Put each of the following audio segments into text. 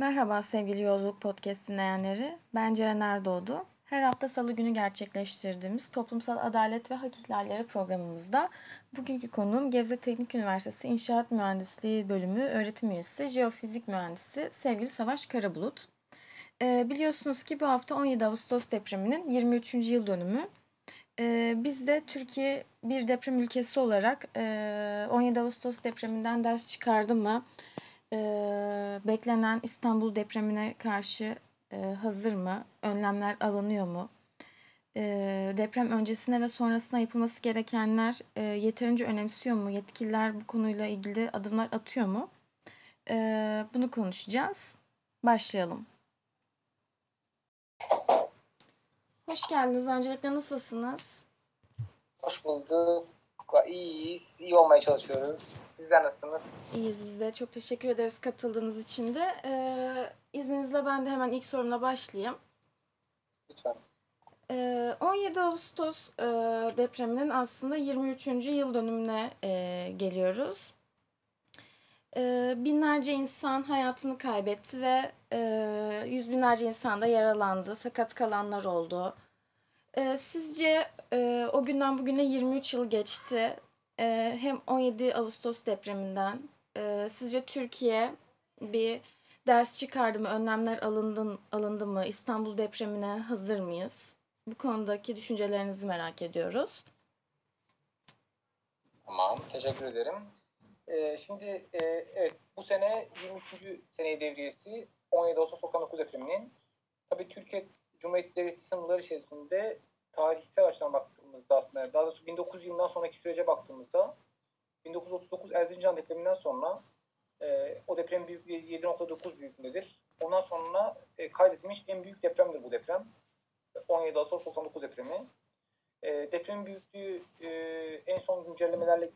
Merhaba sevgili Yolculuk Podcast dinleyenleri. Ben Ceren Erdoğdu. Her hafta salı günü gerçekleştirdiğimiz Toplumsal Adalet ve Hak İhlalleri programımızda bugünkü konuğum Gebze Teknik Üniversitesi İnşaat Mühendisliği Bölümü öğretim üyesi, jeofizik mühendisi sevgili Savaş Karabulut. Ee, biliyorsunuz ki bu hafta 17 Ağustos depreminin 23. yıl dönümü. Ee, biz de Türkiye bir deprem ülkesi olarak e, 17 Ağustos depreminden ders çıkardı mı? E, beklenen İstanbul depremine karşı e, hazır mı? Önlemler alınıyor mu? E, deprem öncesine ve sonrasına yapılması gerekenler e, yeterince önemsiyor mu? Yetkililer bu konuyla ilgili adımlar atıyor mu? E, bunu konuşacağız. Başlayalım. Hoş geldiniz. Öncelikle nasılsınız? Hoş bulduk. İyiyiz. İyi olmaya çalışıyoruz. Sizler nasılsınız? İyiyiz biz de. Çok teşekkür ederiz katıldığınız için de. Ee, izninizle ben de hemen ilk sorumla başlayayım. Lütfen. Ee, 17 Ağustos e, depreminin aslında 23. yıl dönümüne e, geliyoruz. E, binlerce insan hayatını kaybetti ve e, yüz binlerce insan da yaralandı. Sakat kalanlar oldu. E, sizce e, o günden bugüne 23 yıl geçti. E, hem 17 Ağustos depreminden. E, sizce Türkiye bir ders çıkardı mı? Önlemler alındı, alındı mı? İstanbul depremine hazır mıyız? Bu konudaki düşüncelerinizi merak ediyoruz. Tamam, teşekkür ederim. Ee, şimdi e, evet bu sene 23. seneyi devriyesi 17 Ağustos 99 depreminin tabii Türkiye Cumhuriyeti Devleti sınırları içerisinde tarihsel açıdan baktığımızda aslında daha doğrusu 1900 yılından sonraki sürece baktığımızda 1939 Erzincan depreminden sonra e, o deprem büyüklüğü 7.9 büyüklüğündedir. Ondan sonra e, kaydedilmiş en büyük depremdir bu deprem. 17 Ağustos 99 depremi. E, depremin büyüklüğü e, en son güncellemelerle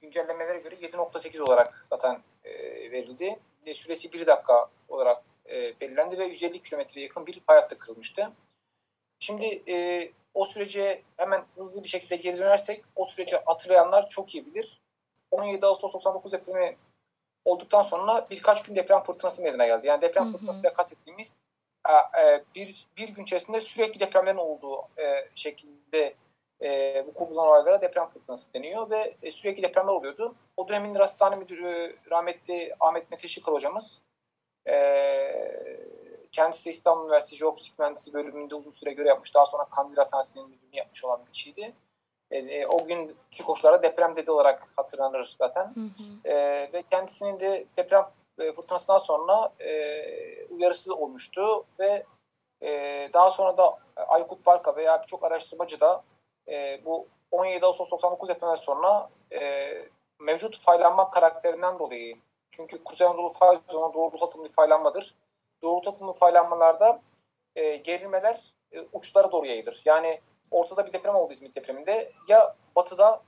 güncellemelere göre 7.8 olarak zaten e, verildi. E, süresi 1 dakika olarak e, belirlendi ve 150 kilometreye yakın bir fay hattı kırılmıştı. Şimdi e, o sürece hemen hızlı bir şekilde geri dönersek o süreci hatırlayanlar çok iyi bilir. 17 Ağustos 99 depremi olduktan sonra birkaç gün deprem fırtınası meydana geldi. Yani deprem hı hı. fırtınasıyla kastettiğimiz e, bir, bir gün içerisinde sürekli depremlerin olduğu e, şekilde e, bu bulunan olaylara deprem fırtınası deniyor ve e, sürekli depremler oluyordu. O dönemin hastane müdürü rahmetli Ahmet Mete Şıkır hocamız e, kendisi de İstanbul Üniversitesi Jeofizik Mühendisi bölümünde uzun süre görev yapmış. Daha sonra Kandil Hastanesi'nin müdürünü yapmış olan bir kişiydi. E, e, o günkü koşullarda deprem dedi olarak hatırlanır zaten. Hı hı. E, ve kendisinin de deprem e, fırtınasından sonra e, uyarısı olmuştu ve e, daha sonra da Aykut Barka veya birçok araştırmacı da e, bu 17 Ağustos 99 depreminden sonra e, mevcut faylanma karakterinden dolayı çünkü Kuzey Anadolu fay zonu doğrultu atımlı faylanmadır. Doğrultu atımlı faylanmalarda e, gerilmeler e, uçlara doğru yayılır. Yani ortada bir deprem oldu İzmit depreminde. Ya batıda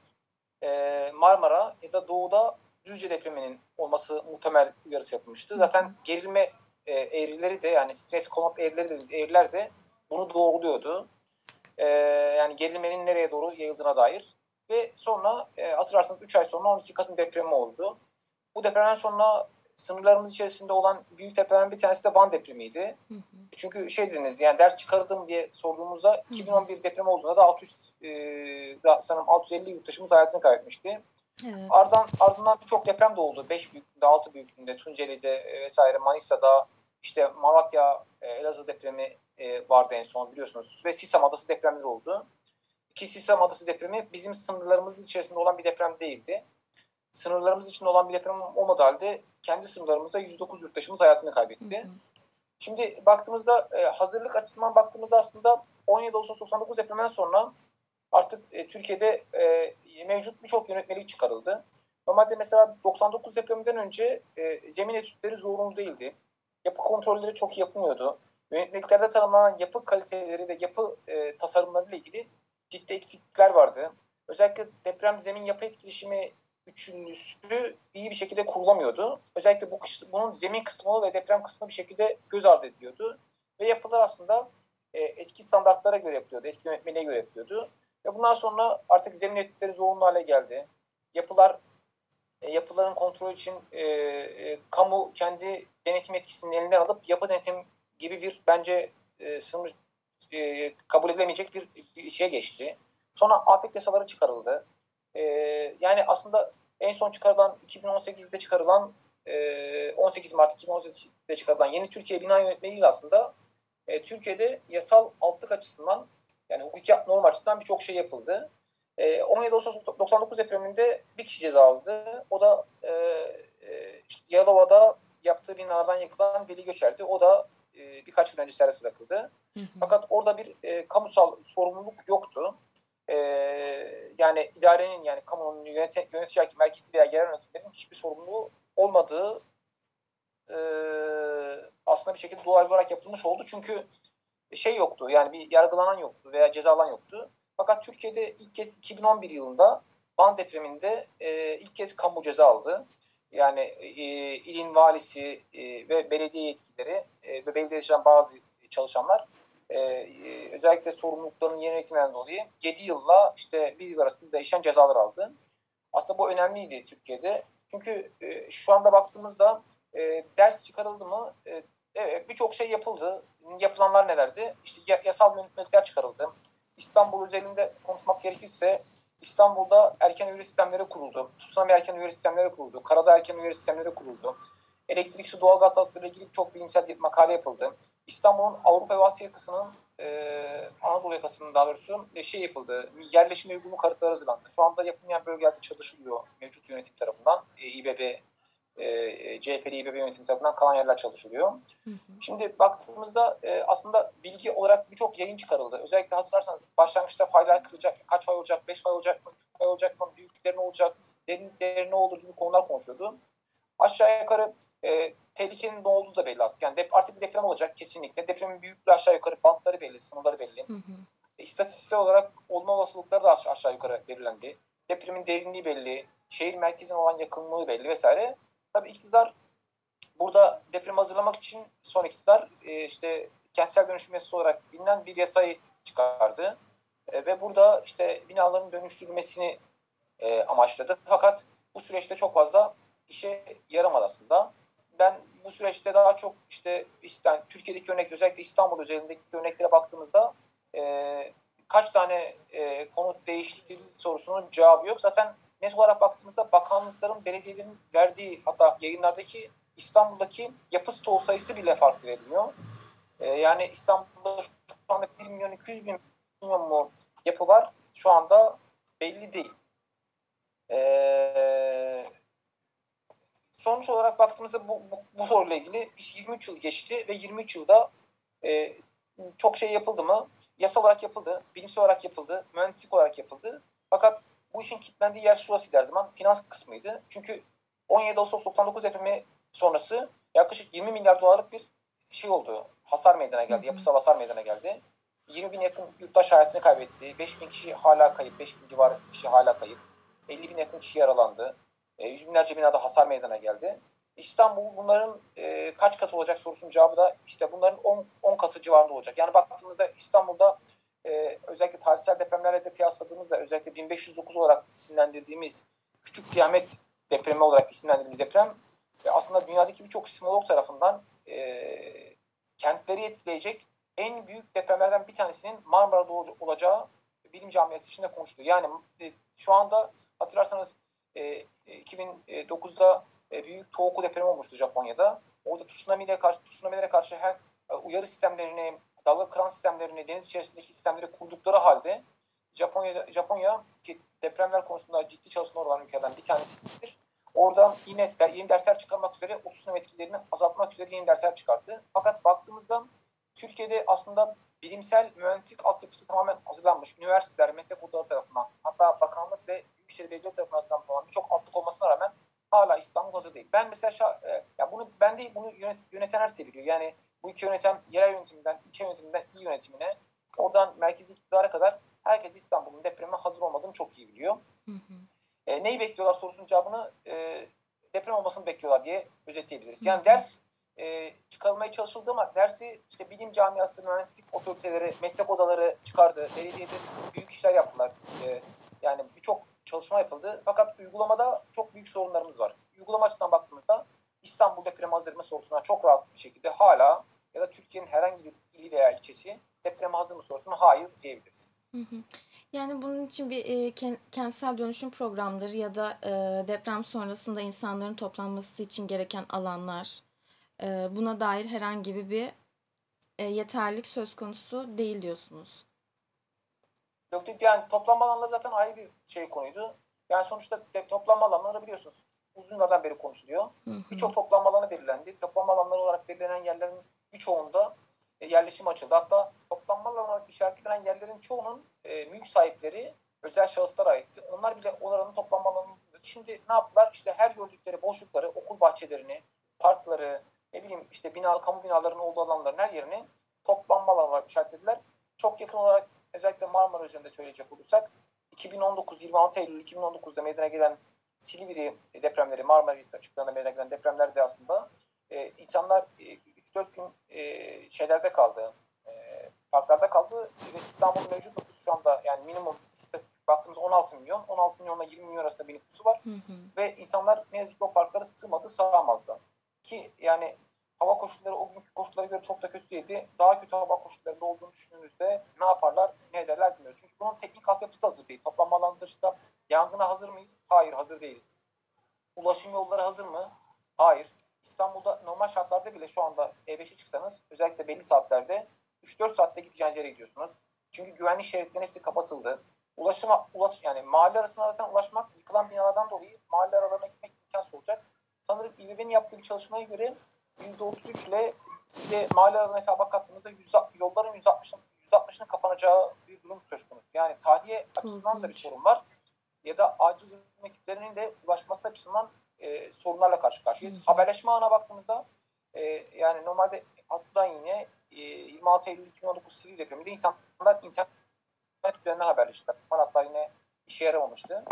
e, Marmara ya da doğuda Düzce depreminin olması muhtemel uyarısı yapılmıştı. Zaten gerilme e, eğrileri de yani stres komut eğrileri dediğimiz eğriler de bunu doğruluyordu. E, yani gerilmenin nereye doğru yayıldığına dair. Ve sonra e, hatırlarsanız 3 ay sonra 12 Kasım depremi oldu. Bu depremden sonra sınırlarımız içerisinde olan büyük depremden bir tanesi de Van depremiydi. Hı hı. Çünkü şey dediniz yani ders çıkardım diye sorduğumuzda hı hı. 2011 depremi olduğunda da 600 e, sanırım 650 yurttaşımız hayatını kaybetmişti. Evet. Ardından, ardından birçok deprem de oldu. 5 büyüklüğünde, 6 büyüklüğünde, Tunceli'de e, vesaire, Manisa'da, işte Malatya, e, Elazığ depremi e, vardı en son biliyorsunuz. Ve Sisam Adası depremleri oldu. Ki Sisam Adası depremi bizim sınırlarımızın içerisinde olan bir deprem değildi. Sınırlarımız içinde olan bir deprem olmadığı halde kendi sınırlarımızda 109 yurttaşımız hayatını kaybetti. Hı hı. Şimdi baktığımızda hazırlık açısından baktığımızda aslında 17 Ağustos 99 depreminden sonra artık e, Türkiye'de e, mevcut birçok yönetmelik çıkarıldı. Normalde mesela 99 depreminden önce e, zemin etütleri zorunlu değildi. Yapı kontrolleri çok yapılmıyordu. Yönetmeliklerde tanımlanan yapı kaliteleri ve yapı e, tasarımları ile ilgili ciddi eksiklikler vardı. Özellikle deprem zemin yapı etkileşimi üçüncüsü iyi bir şekilde kurulamıyordu. Özellikle bu bunun zemin kısmı ve deprem kısmı bir şekilde göz ardı ediliyordu. Ve yapılar aslında e, eski standartlara göre yapılıyordu, eski yönetmeliğe göre yapılıyordu. Ve bundan sonra artık zemin etütleri zorunlu hale geldi. Yapılar e, yapıların kontrol için e, e, kamu kendi denetim etkisini elinden alıp yapı denetim gibi bir bence e, sınır e, kabul edilemeyecek bir, bir şeye geçti. Sonra afet yasaları çıkarıldı. E, yani aslında en son çıkarılan 2018'de çıkarılan e, 18 Mart 2018'de çıkarılan yeni Türkiye Bina Yönetmeliği aslında e, Türkiye'de yasal altlık açısından yani hukuki norm açısından birçok şey yapıldı. E, 17 Ağustos 99 depreminde bir kişi ceza aldı. O da e, e, Yalova'da yaptığı binalardan yıkılan Veli Göçer'di. O da e, birkaç yıl önce serbest bırakıldı. Hı hı. Fakat orada bir e, kamusal sorumluluk yoktu. E, yani idarenin yani kamunun yönetici hakim, merkezi veya yerel yönetimlerin hiçbir sorumluluğu olmadığı e, aslında bir şekilde dolaylı olarak yapılmış oldu. Çünkü şey yoktu yani bir yargılanan yoktu veya cezalan yoktu. Fakat Türkiye'de ilk kez 2011 yılında Van depreminde e, ilk kez kamu ceza aldı. Yani e, ilin valisi e, ve belediye yetkilileri e, ve belediyeden bazı çalışanlar e, e, özellikle sorumluluklarının yerine getirmeden dolayı 7 yılla işte 1 yıl arasında değişen cezalar aldı. Aslında bu önemliydi Türkiye'de. Çünkü e, şu anda baktığımızda e, ders çıkarıldı mı? E, evet, birçok şey yapıldı. Yapılanlar nelerdi? İşte yasal yönetmelikler çıkarıldı. İstanbul özelinde konuşmak gerekirse İstanbul'da erken uyarı sistemleri kuruldu. Tsunami erken uyarı sistemleri kuruldu. Karada erken uyarı sistemleri kuruldu. Elektrik su doğal gaz hatlarıyla ilgili birçok bilimsel makale yapıldı. İstanbul'un Avrupa ve Asya yakasının e, Anadolu yakasının daha doğrusu e, şey yapıldı. Yerleşim uygunluk haritaları hazırlandı. Şu anda yapılmayan bölgelerde çalışılıyor mevcut yönetim tarafından. E, İBB e, CHP'li İBB yönetimi tarafından kalan yerler çalışılıyor. Hı hı. Şimdi baktığımızda e, aslında bilgi olarak birçok yayın çıkarıldı. Özellikle hatırlarsanız başlangıçta faylar kırılacak, kaç fay olacak, 5 fay olacak mı, 3 fay olacak mı, büyüklükleri ne olacak, derinlikleri ne olur gibi konular konuşuyordu. Aşağı yukarı e, tehlikenin ne olduğu da belli artık. Yani dep artık bir deprem olacak kesinlikle. Depremin büyüklüğü aşağı yukarı, bantları belli, sınırları belli. Hı hı. E, istatistiksel olarak olma olasılıkları da aşağı yukarı belirlendi. Depremin derinliği belli, şehir merkezine olan yakınlığı belli vesaire. Tabii iktidar burada deprem hazırlamak için son iktidar e, işte kentsel dönüşüm yasası olarak bilinen bir yasayı çıkardı. E, ve burada işte binaların dönüştürülmesini e, amaçladı. Fakat bu süreçte çok fazla işe yaramadı aslında. Ben bu süreçte daha çok işte, işte yani Türkiye'deki örnek özellikle İstanbul özelindeki örneklere baktığımızda e, kaç tane e, konut değişikliği sorusunun cevabı yok. Zaten net olarak baktığımızda bakanlıkların, belediyelerin verdiği hatta yayınlardaki İstanbul'daki yapı stoğu sayısı bile farklı veriliyor. Ee, yani İstanbul'da şu anda 1 milyon 200 bin milyon mu yapı var şu anda belli değil. Ee, sonuç olarak baktığımızda bu, bu, bu soruyla ilgili 23 yıl geçti ve 23 yılda e, çok şey yapıldı mı? Yasal olarak yapıldı, bilimsel olarak yapıldı, mühendislik olarak yapıldı. Fakat bu işin kilitlendiği yer şurasıydı her zaman. Finans kısmıydı. Çünkü 17 Ağustos 99 depremi sonrası yaklaşık 20 milyar dolarlık bir şey oldu. Hasar meydana geldi. Yapısal hasar meydana geldi. 20 bin yakın yurttaş hayatını kaybetti. 5 bin kişi hala kayıp. 5 bin civarı kişi hala kayıp. 50 bin yakın kişi yaralandı. E, yüz binlerce binada hasar meydana geldi. İstanbul bunların e, kaç kat olacak sorusunun cevabı da işte bunların 10, 10 katı civarında olacak. Yani baktığımızda İstanbul'da e, özellikle tarihsel depremlerle de kıyasladığımızda özellikle 1509 olarak isimlendirdiğimiz küçük kıyamet depremi olarak isimlendirdiğimiz deprem ve aslında dünyadaki birçok sismolog tarafından e, kentleri etkileyecek en büyük depremlerden bir tanesinin Marmara'da olacağı bilim camiası içinde konuştu. Yani e, şu anda hatırlarsanız e, 2009'da e, büyük Tohoku depremi olmuştu Japonya'da. Orada tsunami'lere karşı, tsunami'lere karşı her e, uyarı sistemlerini, dalga kran sistemlerini, deniz içerisindeki sistemleri kurdukları halde Japonya, Japonya ki depremler konusunda ciddi çalışmalar olan ülkelerden bir tanesidir. Orada yine yeni dersler çıkarmak üzere 30 sınıf etkilerini azaltmak üzere yeni dersler çıkarttı. Fakat baktığımızda Türkiye'de aslında bilimsel mühendislik altyapısı tamamen hazırlanmış. Üniversiteler, meslek odaları tarafından hatta bakanlık ve Büyükşehir Belediye tarafından hazırlanmış olan birçok altlık olmasına rağmen hala İstanbul hazır değil. Ben mesela e, ya bunu ben değil bunu yönet, yönetenler de biliyor. Yani bu iki yönetem yerel yönetiminden, ilçe yönetiminden il yönetimine oradan merkezi iktidara kadar herkes İstanbul'un depreme hazır olmadığını çok iyi biliyor. Hı hı. E, neyi bekliyorlar sorusunun cevabını e, deprem olmasını bekliyorlar diye özetleyebiliriz. Yani ders e, çıkarılmaya çalışıldı ama dersi işte bilim camiası, mühendislik otoriteleri, meslek odaları çıkardı. Belediyede büyük işler yaptılar. E, yani birçok çalışma yapıldı. Fakat uygulamada çok büyük sorunlarımız var. Uygulama açısından baktığımızda İstanbul depreme hazır mı sorusuna çok rahat bir şekilde hala ya da Türkiye'nin herhangi bir ili veya ilçesi depreme hazır mı sorusuna hayır diyebiliriz. Yani bunun için bir e, ken- kentsel dönüşüm programları ya da e, deprem sonrasında insanların toplanması için gereken alanlar, buna dair herhangi bir e, yeterlik söz konusu değil diyorsunuz. Yok değil, yani toplanma alanları zaten ayrı bir şey konuydu. Yani sonuçta toplanma alanları biliyorsunuz uzun yıllardan beri konuşuluyor. Birçok toplanma alanı belirlendi. Toplanma alanları olarak belirlenen yerlerin birçoğunda e, yerleşim açıldı. Hatta toplanma alanı olarak işaretlenen yerlerin çoğunun e, mülk sahipleri özel şahıslara aitti. Onlar bile oranın toplanma alanı Şimdi ne yaptılar? İşte her gördükleri boşlukları, okul bahçelerini, parkları, ne bileyim işte bina, kamu binalarının olduğu alanların her yerini toplanma alanı olarak işaretlediler. Çok yakın olarak özellikle Marmara üzerinde söyleyecek olursak 2019 26 Eylül 2019'da meydana gelen Silivri depremleri, Marmaris açıklarında meydana gelen depremlerde aslında e, insanlar e, 3-4 gün e, şeylerde kaldı, e, parklarda kaldı ve İstanbul'un mevcut nüfusu şu anda yani minimum istatistik baktığımız 16 milyon, 16 milyonla 20 milyon arasında bir nüfusu var Hı hı. ve insanlar ne yazık ki o parklara sığmadı, sığamazdı. Ki yani hava koşulları o günkü koşullara göre çok da kötü değildi. Daha kötü hava koşullarında olduğunu düşündüğünüzde ne yaparlar, ne ederler bilmiyoruz. Çünkü bunun teknik altyapısı da hazır değil. Toplanma alanı dışında yangına hazır mıyız? Hayır, hazır değiliz. Ulaşım yolları hazır mı? Hayır. İstanbul'da normal şartlarda bile şu anda E5'e çıksanız özellikle belli saatlerde 3-4 saatte gideceğiniz yere gidiyorsunuz. Çünkü güvenlik şeritlerinin hepsi kapatıldı. Ulaşıma, ulaş, yani mahalle arasına zaten ulaşmak yıkılan binalardan dolayı mahalle aralarına gitmek imkansız olacak. Sanırım İBB'nin yaptığı bir çalışmaya göre %33 ile de mahalle aralarına hesaba kattığımızda 100, yolların %60'ın %60'ının kapanacağı bir durum söz konusu. Yani tahliye açısından da bir sorun var. Ya da acil durum ekiplerinin de ulaşması açısından e, sorunlarla karşı karşıyayız. Hı. Haberleşme ağına baktığımızda e, yani normalde hatırdan yine e, 26 Eylül 2019 Silivri depreminde insanlar internet üzerinden haberleştiler. Haberler yine işe yaramamıştı.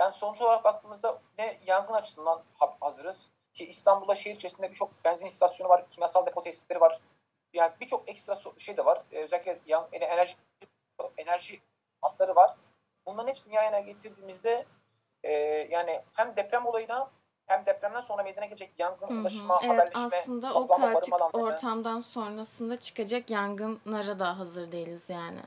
Yani sonuç olarak baktığımızda ne yangın açısından ha- hazırız ki İstanbul'da şehir içerisinde birçok benzin istasyonu var, kimyasal depo tesisleri var. Yani birçok ekstra şey de var. Ee, özellikle yan- ene- enerji enerji hatları var. Bunların hepsini yan yana getirdiğimizde e, yani hem deprem olayına hem depremden sonra meydana gelecek yangın, Hı hı. ulaşıma, Evet haberleşme, aslında o kaotik ortamdan sonrasında çıkacak yangınlara da hazır değiliz yani.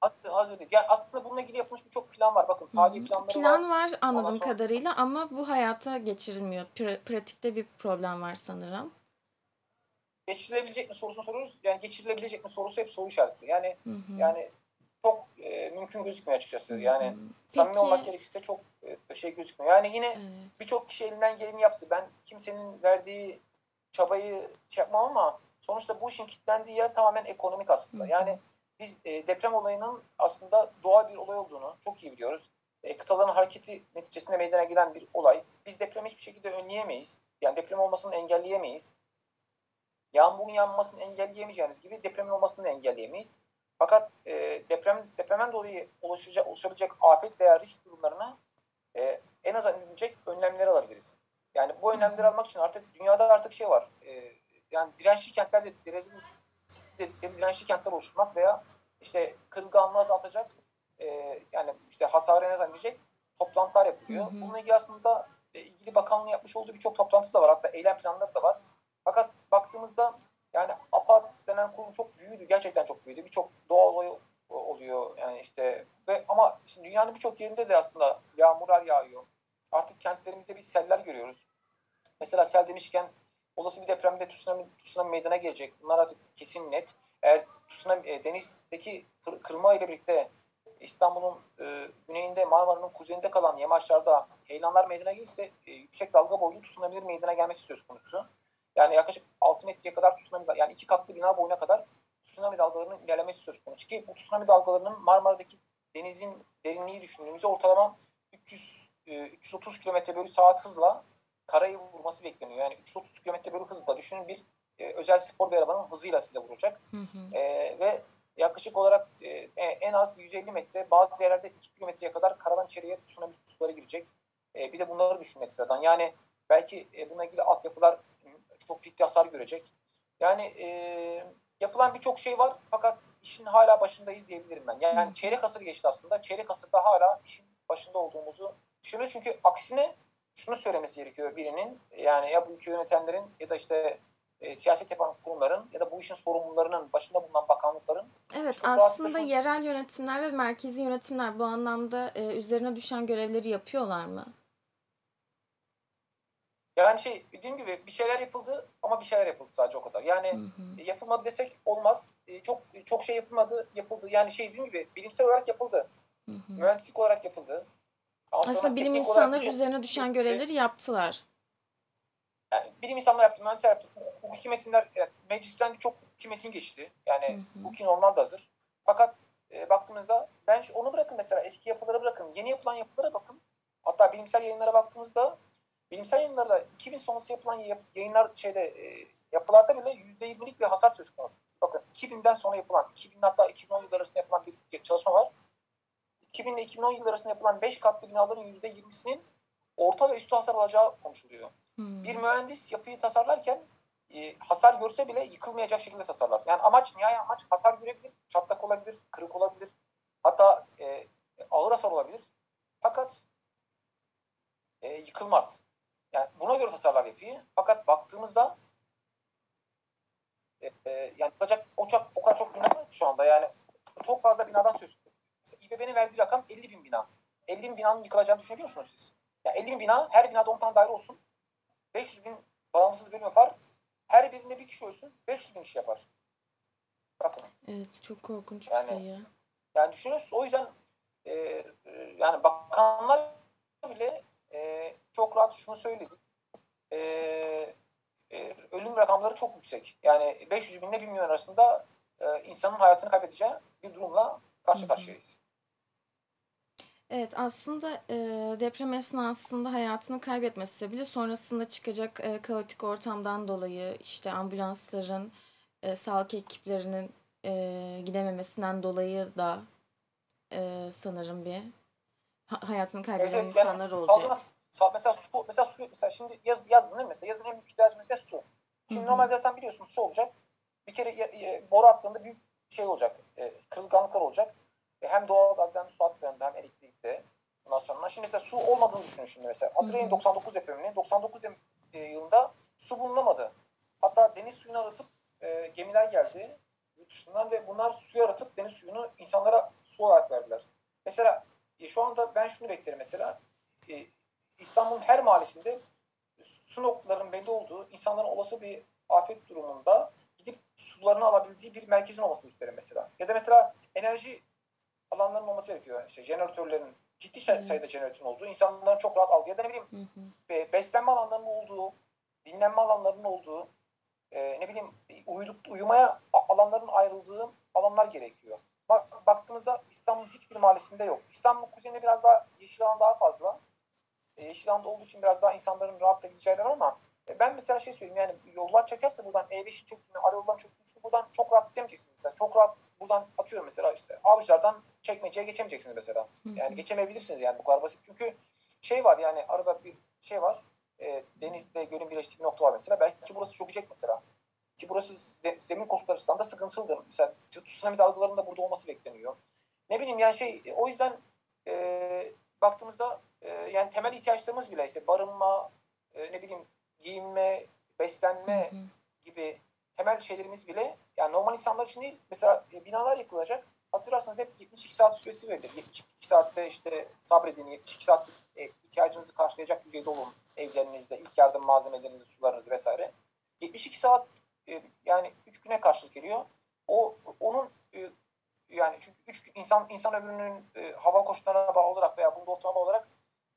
Hatta hazır değil. Yani aslında bununla ilgili yapılmış birçok plan var. Bakın tarihi planları var. Plan var anladığım sonra- kadarıyla ama bu hayata geçirilmiyor. Pra- pratikte bir problem var sanırım. Geçirilebilecek mi sorusunu soruyoruz. Yani geçirilebilecek mi sorusu hep soru işareti. Yani Hı hı. yani çok e, mümkün gözükmüyor açıkçası. Yani hı. samimi Peki, olmak gerekirse çok e, şey gözükmüyor. Yani yine evet. birçok kişi elinden geleni yaptı. Ben kimsenin verdiği çabayı şey yapmam ama sonuçta bu işin kilitlendiği yer tamamen ekonomik aslında. Hı. Yani biz e, deprem olayının aslında doğal bir olay olduğunu çok iyi biliyoruz. E, kıtaların hareketi neticesinde meydana gelen bir olay. Biz depremi hiçbir şekilde önleyemeyiz. Yani deprem olmasını engelleyemeyiz. Yağmurun yağmasını engelleyemeyeceğimiz gibi depremin olmasını da engelleyemeyiz. Fakat e, deprem depremden dolayı oluşacak, oluşabilecek afet veya risk durumlarına e, en az önlenecek önlemler alabiliriz. Yani bu önlemleri almak için artık dünyada artık şey var. E, yani dirençli kentler dedikleri, resilience city dedikleri dirençli kentler oluşturmak veya işte kırılganlığı azaltacak e, yani işte hasarı en az önleyecek toplantılar yapılıyor. Hı hı. Bununla ilgili aslında e, ilgili bakanlığın yapmış olduğu birçok toplantısı da var. Hatta eylem planları da var. Fakat baktığımızda yani APAD denen kurum çok büyüdü. Gerçekten çok büyüdü. Birçok doğa olayı oluyor yani işte ve ama şimdi dünyanın birçok yerinde de aslında yağmurlar yağıyor. Artık kentlerimizde biz seller görüyoruz. Mesela sel demişken olası bir depremde tsunami, tsunami meydana gelecek. Bunlar artık kesin net. Eğer tsunami, e, denizdeki kırılma ile birlikte İstanbul'un e, güneyinde Marmara'nın kuzeyinde kalan yamaçlarda heyelanlar meydana gelirse e, yüksek dalga boylu tsunami'lerin meydana gelmesi söz konusu. Yani yaklaşık 6 metreye kadar tsunami, yani iki katlı bina boyuna kadar tsunami dalgalarının ilerlemesi söz konusu. Ki bu tsunami dalgalarının Marmara'daki denizin derinliği düşündüğümüzde ortalama 300 e, 330 km bölü saat hızla karayı vurması bekleniyor. Yani 330 km bölü hızla düşünün bir e, özel spor bir arabanın hızıyla size vuracak. Hı hı. E, ve yaklaşık olarak e, en az 150 metre bazı yerlerde 2 kilometreye kadar karadan içeriye tsunami suları girecek. E, bir de bunları düşünün ekstradan. Yani belki e, bununla ilgili altyapılar çok ciddi hasar görecek. Yani e, yapılan birçok şey var fakat işin hala başındayız diyebilirim ben. Yani Hı. çeyrek asır geçti aslında. Çeyrek asırda hala işin başında olduğumuzu düşünüyoruz. Çünkü aksine şunu söylemesi gerekiyor birinin. Yani ya bu ülke yönetenlerin ya da işte e, siyaset yapan kurumların ya da bu işin sorumlularının başında bulunan bakanlıkların Evet aslında yerel yönetimler ve merkezi yönetimler bu anlamda e, üzerine düşen görevleri yapıyorlar mı? yani şey dediğim gibi bir şeyler yapıldı ama bir şeyler yapıldı sadece o kadar. Yani Hı hı. yapılmadı desek olmaz. E, çok çok şey yapılmadı, yapıldı. Yani şey dediğim gibi bilimsel olarak yapıldı. Hı hı. Mühendislik olarak yapıldı. Sonra Aslında bilim insanları üzerine düşen görevleri yaptılar. yani bilim insanları yaptı, mühendisler yaptı. Hukuk- Hukuki metinler, yani meclisten çok hukuki metin geçti. Yani hukuki normlar da hazır. Fakat e, baktığımızda ben onu bırakın mesela eski yapılara bırakın. Yeni yapılan yapılara bakın. Hatta bilimsel yayınlara baktığımızda bilimsel yayınlarda 2000 sonrası yapılan yap- yayınlar şeyde e, yapılarda bile %20'lik bir hasar söz konusu. Bakın 2000'den sonra yapılan, 2000 hatta 2010 yılları arasında yapılan bir çalışma var. 2000 ile 2010 yılları arasında yapılan 5 katlı binaların %20'sinin orta ve üstü hasar alacağı konuşuluyor. Hı. Bir mühendis yapıyı tasarlarken e, hasar görse bile yıkılmayacak şekilde tasarlar. Yani amaç, nihai amaç hasar görebilir, çatlak olabilir, kırık olabilir. Hatta e, ağır hasar olabilir. Fakat e, yıkılmaz. Yani buna göre tasarlar yapıyı. Fakat baktığımızda e, e, yani yıkılacak o, çok, o kadar çok bina var şu anda yani çok fazla binadan söz. Mesela İBB'nin verdiği rakam 50 bin bina. 50 bin binanın yıkılacağını düşünebiliyor musunuz siz? Yani 50 bin bina, her binada 10 tane daire olsun. 500 bin bağımsız bölüm yapar. Her birinde bir kişi ölsün. 500 bin kişi yapar. Bakın. Evet çok korkunç bir Yani- sayı. Yani düşünüyorsunuz o yüzden e, e, yani bakanlar bile e, çok rahat şunu söyledi. E, e, ölüm rakamları çok yüksek. Yani 500 bin ile 1 milyon arasında e, insanın hayatını kaybedeceği bir durumla karşı karşıyayız. Evet aslında e, deprem esnasında hayatını kaybetmesi bile sonrasında çıkacak e, kaotik ortamdan dolayı işte ambulansların, e, sağlık ekiplerinin e, gidememesinden dolayı da e, sanırım bir ha- hayatını kaybeden Evet, yani insanlar Halkına olacak. sa- mesela su, mesela su, mesela şimdi yaz, yazın değil mi? Mesela yazın en büyük ihtiyacımız ne su. Şimdi Hı hı. normalde zaten biliyorsunuz su olacak. Bir kere ye- boru attığında büyük şey olacak. E, kırılganlıklar olacak. E, hem doğal gazda hem su hatlarında hem elektrikte. Ondan sonra şimdi mesela su olmadığını düşünün şimdi mesela. Hatırlayın hı. 99 depremini. 99 dem- e, yılında su bulunamadı. Hatta deniz suyunu aratıp e, gemiler geldi yurt dışından ve bunlar suyu aratıp deniz suyunu insanlara su olarak verdiler. Mesela e, şu anda ben şunu beklerim mesela. E, İstanbul'un her mahallesinde su noktalarının belli olduğu, insanların olası bir afet durumunda gidip sularını alabildiği bir merkezin olmasını isterim mesela. Ya da mesela enerji alanlarının olması gerekiyor. İşte jeneratörlerin ciddi sayıda jeneratörün olduğu, insanların çok rahat aldığı ya da ne bileyim Hı hı. be- beslenme alanlarının olduğu, dinlenme alanlarının olduğu, e, ne bileyim uyuduk, uyumaya alanların ayrıldığı alanlar gerekiyor. Bak, baktığımızda İstanbul'un hiçbir mahallesinde yok. İstanbul kuzeyinde biraz daha yeşil alan daha fazla. E, yeşil alanda olduğu için biraz daha insanların rahatla gideceği yer var ama e, ben mesela şey söyleyeyim yani yollar çekerse buradan E5'in çöktüğünü, arayolların çöktüğünü buradan çok rahat gidemeyeceksiniz. Mesela çok rahat buradan atıyorum mesela işte avcılardan çekmeceye geçemeyeceksiniz mesela. Yani geçemeyebilirsiniz yani bu kadar basit. Çünkü şey var yani arada bir şey var. E, denizde gölün birleştiği bir nokta var mesela. Belki burası çökecek mesela. Ki burası ze- zemin koşulları da sıkıntılıdır. Mesela tsunami dalgalarının da burada olması bekleniyor. Ne bileyim yani şey e, o yüzden e, baktığımızda e, yani temel ihtiyaçlarımız bile işte barınma, e, ne bileyim giyinme, beslenme Hı hı. gibi temel şeylerimiz bile yani normal insanlar için değil. Mesela e, binalar yıkılacak. Hatırlarsanız hep 72 saat süresi verilir. 72 saatte işte sabredin, 72 saat e, ihtiyacınızı karşılayacak düzeyde olun evlerinizde, ilk yardım malzemelerinizi, sularınızı vesaire. 72 saat e, yani 3 güne karşılık geliyor. O onun yani çünkü 3 gün insan insan ömrünün hava koşullarına bağlı olarak veya bunda ortalama olarak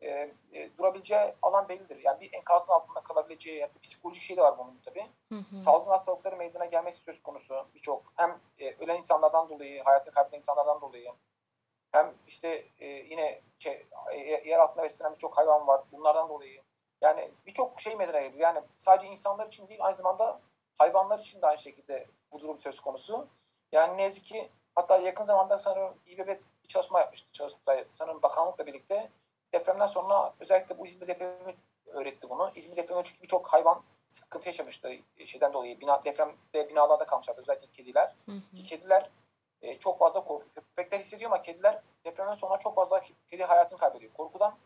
e, e, durabileceği alan bellidir. Yani bir enkazın altında kalabileceği yani bir psikolojik şey de var bunun tabii. Hı hı. Salgın hastalıkların meydana gelmesi söz konusu birçok. Hem e, ölen insanlardan dolayı, hayatını kaybeden insanlardan dolayı hem işte e, yine şey, e, yer altında beslenen birçok hayvan var. Bunlardan dolayı. Yani birçok şey meydana geliyor. Yani sadece insanlar için değil aynı zamanda hayvanlar için de aynı şekilde bu durum söz konusu. Yani ne yazık ki hatta yakın zamanda sanırım İBB bir çalışma yapmıştı. Çalıştay, sanırım bakanlıkla birlikte depremden sonra özellikle bu İzmir depremi öğretti bunu. İzmir depremi çünkü birçok hayvan sıkıntı yaşamıştı şeyden dolayı. Bina, depremde binalarda kalmışlardı özellikle kediler. Hı hı. Kediler e, çok fazla korku. Köpekler hissediyor ama kediler depremden sonra çok fazla kedi hayatını kaybediyor. Korkudan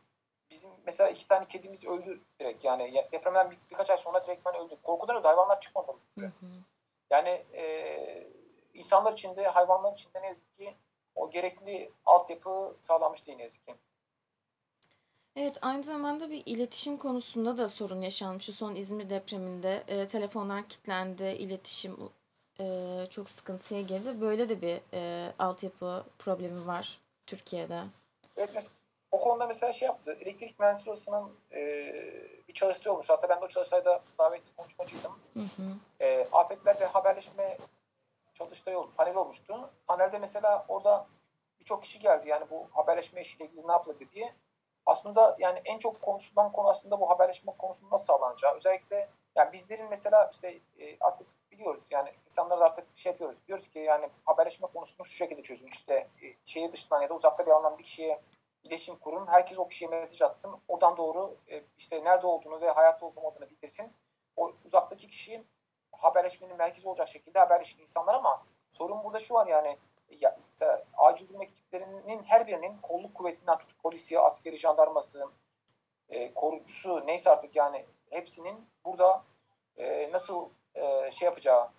bizim mesela iki tane kedimiz öldü direkt yani Ya- depremden bir, birkaç ay sonra direktmen öldü. Korkudan öldü. Hayvanlar çıkmadı. Hı hı. Yani e, insanlar için de hayvanlar için de ne yazık ki o gerekli altyapı sağlanmış değil ne yazık ki. Evet, aynı zamanda bir iletişim konusunda da sorun yaşanmış. Şu son İzmir depreminde e, telefonlar kilitlendi, iletişim e, çok sıkıntıya girdi. Böyle de bir e, altyapı problemi var Türkiye'de. Evet mesela o konuda mesela şey yaptı. Elektrik Mühendisleri Odası'nın e, bir çalıştığı olmuş. Hatta ben de o çalıştayda davetli konuşmacıydım. Hı hı. E, afetler ve haberleşme çalıştayı oldu, panel olmuştu. Panelde mesela orada birçok kişi geldi. Yani bu haberleşme işiyle ilgili ne yapılabilir diye. Aslında yani en çok konuşulan konu aslında bu haberleşme konusunun nasıl sağlanacağı. Özellikle yani bizlerin mesela işte e, artık biliyoruz yani insanlar da artık şey yapıyoruz. Diyoruz ki yani haberleşme konusunu şu şekilde çözün. İşte e, şehir dışından ya da uzakta bir alınan bir kişiye iletişim kurun. Herkes o kişiye mesaj atsın. Oradan doğru e, işte nerede olduğunu ve hayatta olup olmadığını bildirsin. O uzaktaki kişi haberleşmenin merkezi olacak şekilde haberleşin insanlar ama sorun burada şu var yani ya, mesela acil durum ekiplerinin her birinin kolluk kuvvetinden tut polisi, askeri jandarması, e, korucusu neyse artık yani hepsinin burada e, nasıl e, şey yapacağı,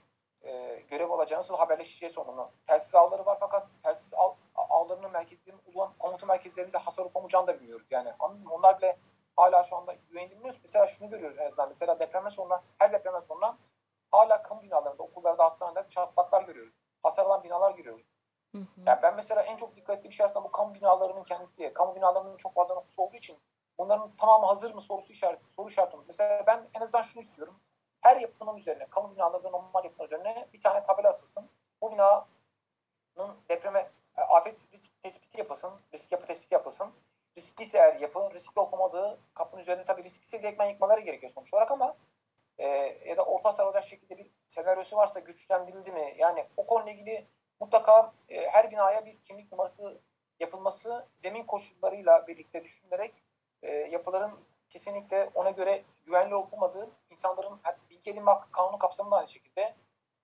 e, görev alacağı, nasıl haberleşeceği sorunu. Telsiz ağları var fakat telsiz ağ, ağlarının merkezlerinin ulan komuta merkezlerinde hasar olup olmayacağını da bilmiyoruz. Yani anladınız mı? Onlar bile hala şu anda güvenilmiyoruz. Mesela şunu görüyoruz en azından. Mesela depremden sonra, her depremden sonra hala kamu binalarında, okullarda, hastanelerde çatlaklar görüyoruz. Hasar alan binalar görüyoruz. Hı hı. Yani ben mesela en çok dikkat ettiğim şey aslında bu kamu binalarının kendisi. Kamu binalarının çok fazla nüfusu olduğu için bunların tamamı hazır mı sorusu işareti, soru işareti. Mesela ben en azından şunu istiyorum. Her yapının üzerine, kamu binalarında normal yapının üzerine bir tane tabela asılsın. Bu binanın depreme, e, afet risk tespiti yapılsın, risk yapı tespiti yapılsın. Riskliyse eğer yapın, riskli olmadığı kapının üzerine tabii riskliyse direktmen yıkmaları gerekiyor sonuç olarak ama e, ya da orta sağlayacak şekilde bir senaryosu varsa güçlendirildi mi? Yani o konuyla ilgili mutlaka e, her binaya bir kimlik numarası yapılması zemin koşullarıyla birlikte düşünülerek e, yapıların kesinlikle ona göre güvenli olup olmadığı insanların bilgi edinme hakkı kanunu kapsamında aynı şekilde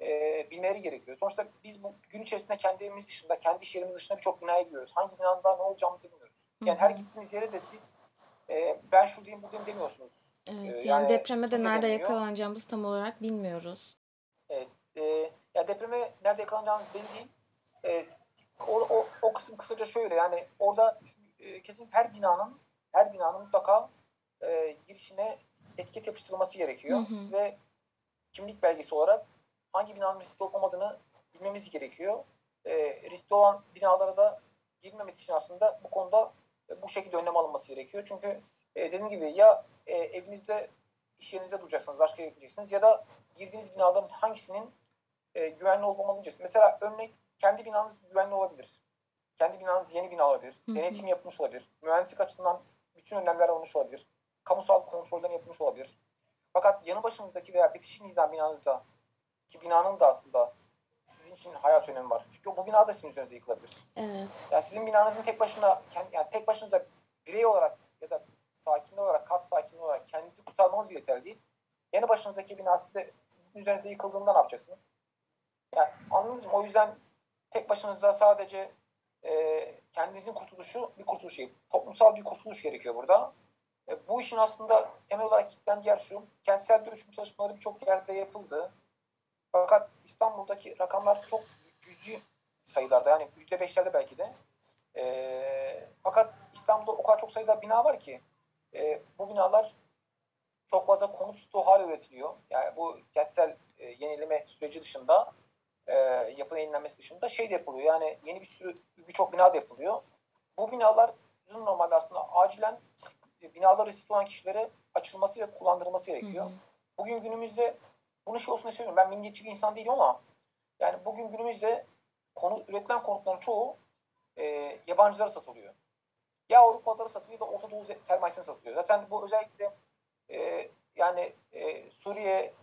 e, bilmeleri gerekiyor. Sonuçta biz bu gün içerisinde kendi evimiz dışında, kendi iş yerimiz dışında birçok binaya giriyoruz. Hangi binada ne olacağımızı bilmiyoruz. Yani her gittiğiniz yere de siz e, ben şuradayım buradayım demiyorsunuz. Evet, Ee, yani yani depreme de nerede demiyor. yakalanacağımızı tam olarak bilmiyoruz. Evet. E, ya depreme nerede yakalanacağınız belli değil. E, o, o, o kısım kısaca şöyle yani orada e, kesinlikle her binanın her binanın mutlaka e, girişine etiket yapıştırılması gerekiyor Hı hı. ve kimlik belgesi olarak hangi binanın riskli olup olmadığını bilmemiz gerekiyor. E, riskli olan binalara da girmemesi için aslında bu konuda e, bu şekilde önlem alınması gerekiyor. Çünkü e, dediğim gibi ya e, evinizde iş yerinizde duracaksınız, başka yere gideceksiniz ya da girdiğiniz binaların hangisinin e, güvenli olup bileceksiniz. Mesela örnek kendi binanız güvenli olabilir. Kendi binanız yeni bina olabilir. Denetim yapılmış olabilir. Mühendislik açısından bütün önlemler alınmış olabilir. Kamusal kontrolden yapılmış olabilir. Fakat yanı başınızdaki veya bitişik nizam binanızda ki binanın da aslında sizin için hayat önemi var. Çünkü bu bina da sizin üzerinize yıkılabilir. Evet. Yani sizin binanızın tek başına kendi, yani tek başınıza birey olarak ya da sakin olarak, kat sakin olarak kendinizi kurtarmanız bile yeterli değil. Yanı başınızdaki bina size sizin üzerinize yıkıldığında ne yapacaksınız? Yani anladınız mı? O yüzden tek başınıza sadece e, kendinizin kurtuluşu bir kurtuluş değil. Toplumsal bir kurtuluş gerekiyor burada. E, bu işin aslında temel olarak kilitlendiği yer şu. Kentsel dönüşüm çalışmaları birçok yerde yapıldı. Fakat İstanbul'daki rakamlar çok cüzi sayılarda yani yüzde beşlerde belki de. E, fakat İstanbul'da o kadar çok sayıda bina var ki e, bu binalar çok fazla konut stoğu hale üretiliyor. Yani bu kentsel e, yenileme süreci dışında e, yapı yenilenmesi dışında şey de yapılıyor. Yani yeni bir sürü birçok bina da yapılıyor. Bu binaların normalde aslında acilen binalar riskli olan kişilere açılması ve kullandırılması Hı gerekiyor. hı. Bugün günümüzde bunu şey olsun diye söylüyorum. Ben milliyetçi bir insan değilim ama yani bugün günümüzde konu, üretilen konutların çoğu e, yabancılara satılıyor. Ya Avrupalılara satılıyor da Orta Doğu sermayesine satılıyor. Zaten bu özellikle e, yani e, Suriye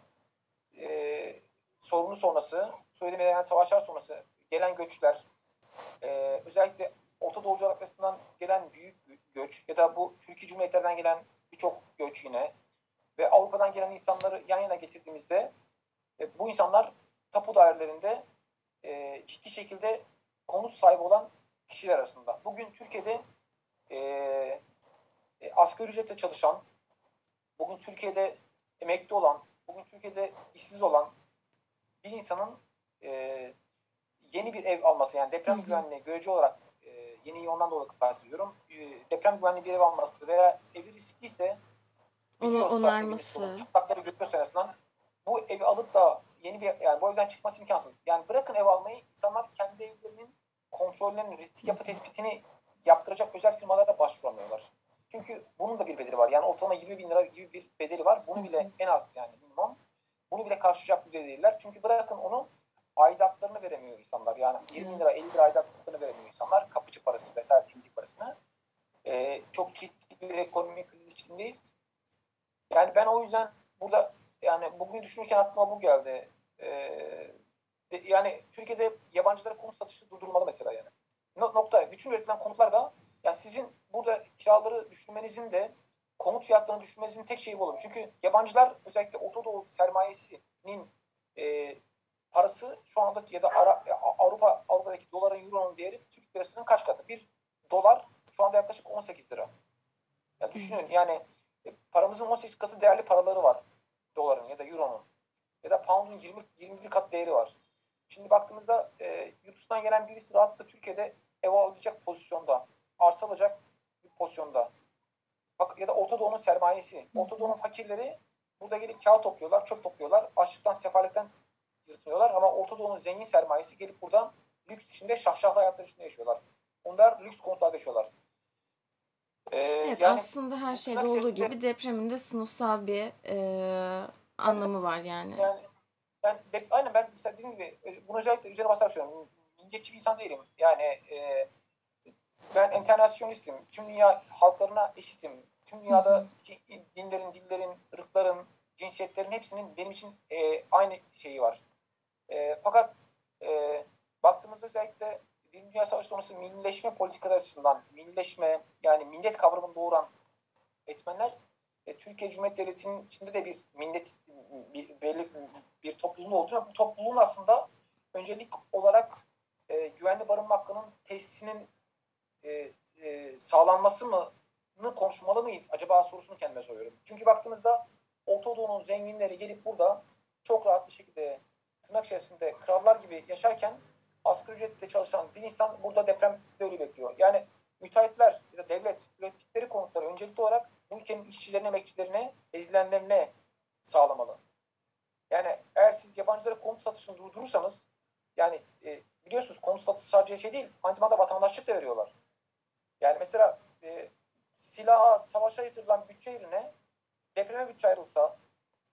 e, sorunu sonrası, Suriye'de meydana savaşlar sonrası gelen göçler, e, özellikle Orta Doğu coğrafyasından gelen büyük göç ya da bu Türkiye Cumhuriyetlerinden gelen birçok göç yine ve Avrupa'dan gelen insanları yan yana getirdiğimizde e, bu insanlar tapu dairelerinde e, ciddi şekilde konut sahibi olan kişiler arasında. Bugün Türkiye'de e, e, asgari ücretle çalışan, bugün Türkiye'de emekli olan, bugün Türkiye'de işsiz olan bir insanın e, yeni bir ev alması yani deprem Hı hı. güvenliği görece olarak e, yeniyi ondan dolayı bahsediyorum. E, deprem güvenli bir ev alması veya evi riskliyse Onu onarması. Çatlakları görüyorsa en azından bu evi alıp da yeni bir yani bu evden çıkması imkansız. Yani bırakın ev almayı insanlar kendi evlerinin kontrollerinin risk yapı tespitini yaptıracak özel firmalara başvuramıyorlar. Çünkü bunun da bir bedeli var. Yani ortalama 20 bin lira gibi bir bedeli var. Bunu bile en az yani minimum. Bunu bile karşılayacak düzeyde değiller. Çünkü bırakın onu aidatlarını veremiyor insanlar. Yani 20 bin lira 50 lira aidatlarını veremiyor insanlar. Kapıcı parası vesaire temizlik parasını. Ee, çok ciddi bir ekonomik kriz içindeyiz. Yani ben o yüzden burada yani bugün düşünürken aklıma bu geldi. Ee, de- yani Türkiye'de yabancılara konut satışı durdurulmalı mesela yani. No- nokta. Bütün üretilen konutlar da yani sizin burada kiraları düşürmenizin de konut fiyatlarını düşürmenizin tek şeyi bu olur. Çünkü yabancılar özellikle Orta Doğu sermayesinin e, parası şu anda ya da Ara- Avrupa Avrupa'daki doların euronun değeri Türk lirasının kaç katı? Bir dolar şu anda yaklaşık 18 lira. Ya düşünün yani e, paramızın 18 katı değerli paraları var doların ya da euronun ya da pound'un 20 21 kat değeri var. Şimdi baktığımızda e, yurt dışından gelen birisi rahatlıkla Türkiye'de ev alabilecek pozisyonda, arsa alacak bir pozisyonda. Bak ya da Orta Doğu'nun sermayesi. Orta Doğu'nun fakirleri burada gelip kağıt topluyorlar, çöp topluyorlar. Açlıktan, sefaletten yırtınıyorlar ama Orta Doğu'nun zengin sermayesi gelip burada lüks içinde şahşahlı hayatlar içinde yaşıyorlar. Onlar lüks konutlarda yaşıyorlar. Ee, Evet yani aslında her şeyde olduğu içerisinde- gibi depremin de sınıfsal bir e, anlamı var yani. Yani ben de, aynen ben mesela dediğim gibi e, bunu özellikle üzerine basarak söylüyorum. Milliyetçi bir insan değilim. Yani e, ben internasyonistim. Tüm dünya halklarına eşitim. Tüm dünyada dinlerin, dillerin, ırkların, cinsiyetlerin hepsinin benim için e, aynı şeyi var. E, fakat e, baktığımızda özellikle Birinci Dünya Savaşı sonrası millileşme politikaları açısından millileşme yani millet kavramını doğuran etmenler e, Türkiye Cumhuriyeti Devleti'nin içinde de bir millet bir, belli bir topluluğun olduğunu bu topluluğun aslında öncelik olarak e, güvenli barınma hakkının tesisinin e, e, sağlanması mı konuşmalı mıyız acaba sorusunu kendime soruyorum. Çünkü baktığımızda Orta Doğu'nun zenginleri gelip burada çok rahat bir şekilde tırnak içerisinde krallar gibi yaşarken asgari ücretle çalışan bir insan burada deprem böyle bekliyor. Yani müteahhitler ya da devlet ürettikleri konutları öncelikli olarak bu ülkenin işçilerine, emekçilerine, ezilenlerine sağlamalı. Yani eğer siz yabancılara konut satışını durdurursanız yani e, biliyorsunuz konut satışı sadece şey değil, aynı zamanda vatandaşlık da veriyorlar. Yani mesela e, silaha, savaşa yatırılan bütçe yerine depreme bütçe ayrılsa,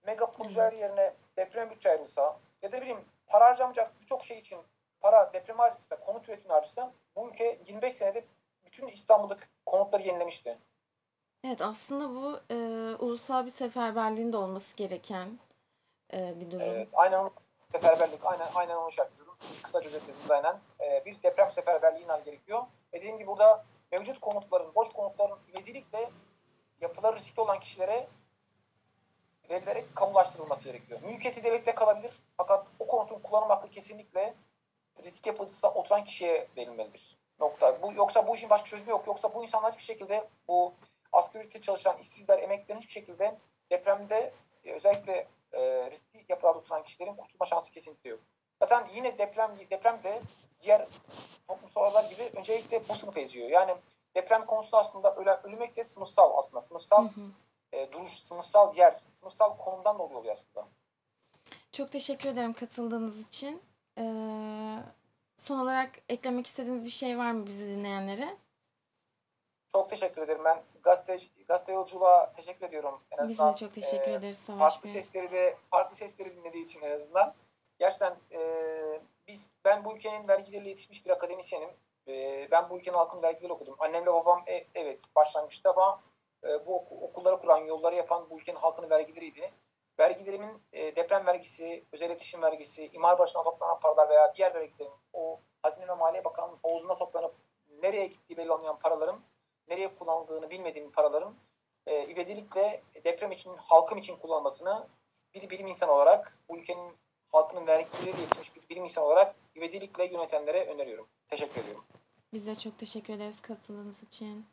mega projeler yerine depreme bütçe ayrılsa ya da bileyim para harcamayacak birçok şey için para depreme harcasa, konut üretimi harcasa bu ülke 25 senede bütün İstanbul'daki konutları yenilemişti. Evet aslında bu e, ulusal bir seferberliğin de olması gereken e, bir durum. Evet, aynen seferberlik, aynen aynen onu şey yapıyorum. Siz kısaca özetlediniz aynen. Ee, bir deprem seferberliği ilan gerekiyor. Ve dediğim gibi burada mevcut konutların, boş konutların ivedilikle yapıları riskli olan kişilere verilerek kamulaştırılması gerekiyor. Mülkiyeti devlette kalabilir. Fakat o konutun kullanım hakkı kesinlikle risk yapıcısı oturan kişiye verilmelidir. Nokta. Bu, yoksa bu işin başka çözümü yok. Yoksa bu insanlar hiçbir şekilde bu asgari ücretle çalışan işsizler, emeklilerin hiçbir şekilde depremde e, özellikle e, riskli yapılarda oturan kişilerin kurtulma şansı kesinlikle yok. Zaten yine deprem depremde diğer toplumsal olaylar gibi öncelikle bu sınıf eziyor. Yani deprem konusu aslında ölmek de sınıfsal aslında. Sınıfsal Hı hı. E, duruş, sınıfsal yer, sınıfsal konumdan dolayı oluyor aslında. Çok teşekkür ederim katıldığınız için. E, son olarak eklemek istediğiniz bir şey var mı bizi dinleyenlere? Çok teşekkür ederim. Ben gazete, gazete yolculuğa teşekkür ediyorum. En Biz de azından, çok teşekkür e, ederiz Savaş farklı Bey. sesleri de farklı sesleri dinlediği için en azından. Gerçekten e, biz ben bu ülkenin vergileriyle yetişmiş bir akademisyenim. E, ben bu ülkenin halkının vergileri okudum. Annemle babam e, evet başlangıçta ama e, bu oku- okulları kuran, yolları yapan bu ülkenin halkının vergileriydi. Vergilerimin e, deprem vergisi, özel iletişim vergisi, imar başına toplanan paralar veya diğer vergilerin o Hazine ve Maliye Bakanlığı'nın havuzuna toplanıp nereye gittiği belli olmayan paraların nereye kullanıldığını bilmediğim paraların e, ivedilikle deprem için, halkım için kullanılmasını bir bilim insanı olarak, bu ülkenin halkının vergileriyle yetişmiş bir bilim insanı olarak ivedilikle yönetenlere öneriyorum. Teşekkür ediyorum. Biz de çok teşekkür ederiz katıldığınız için.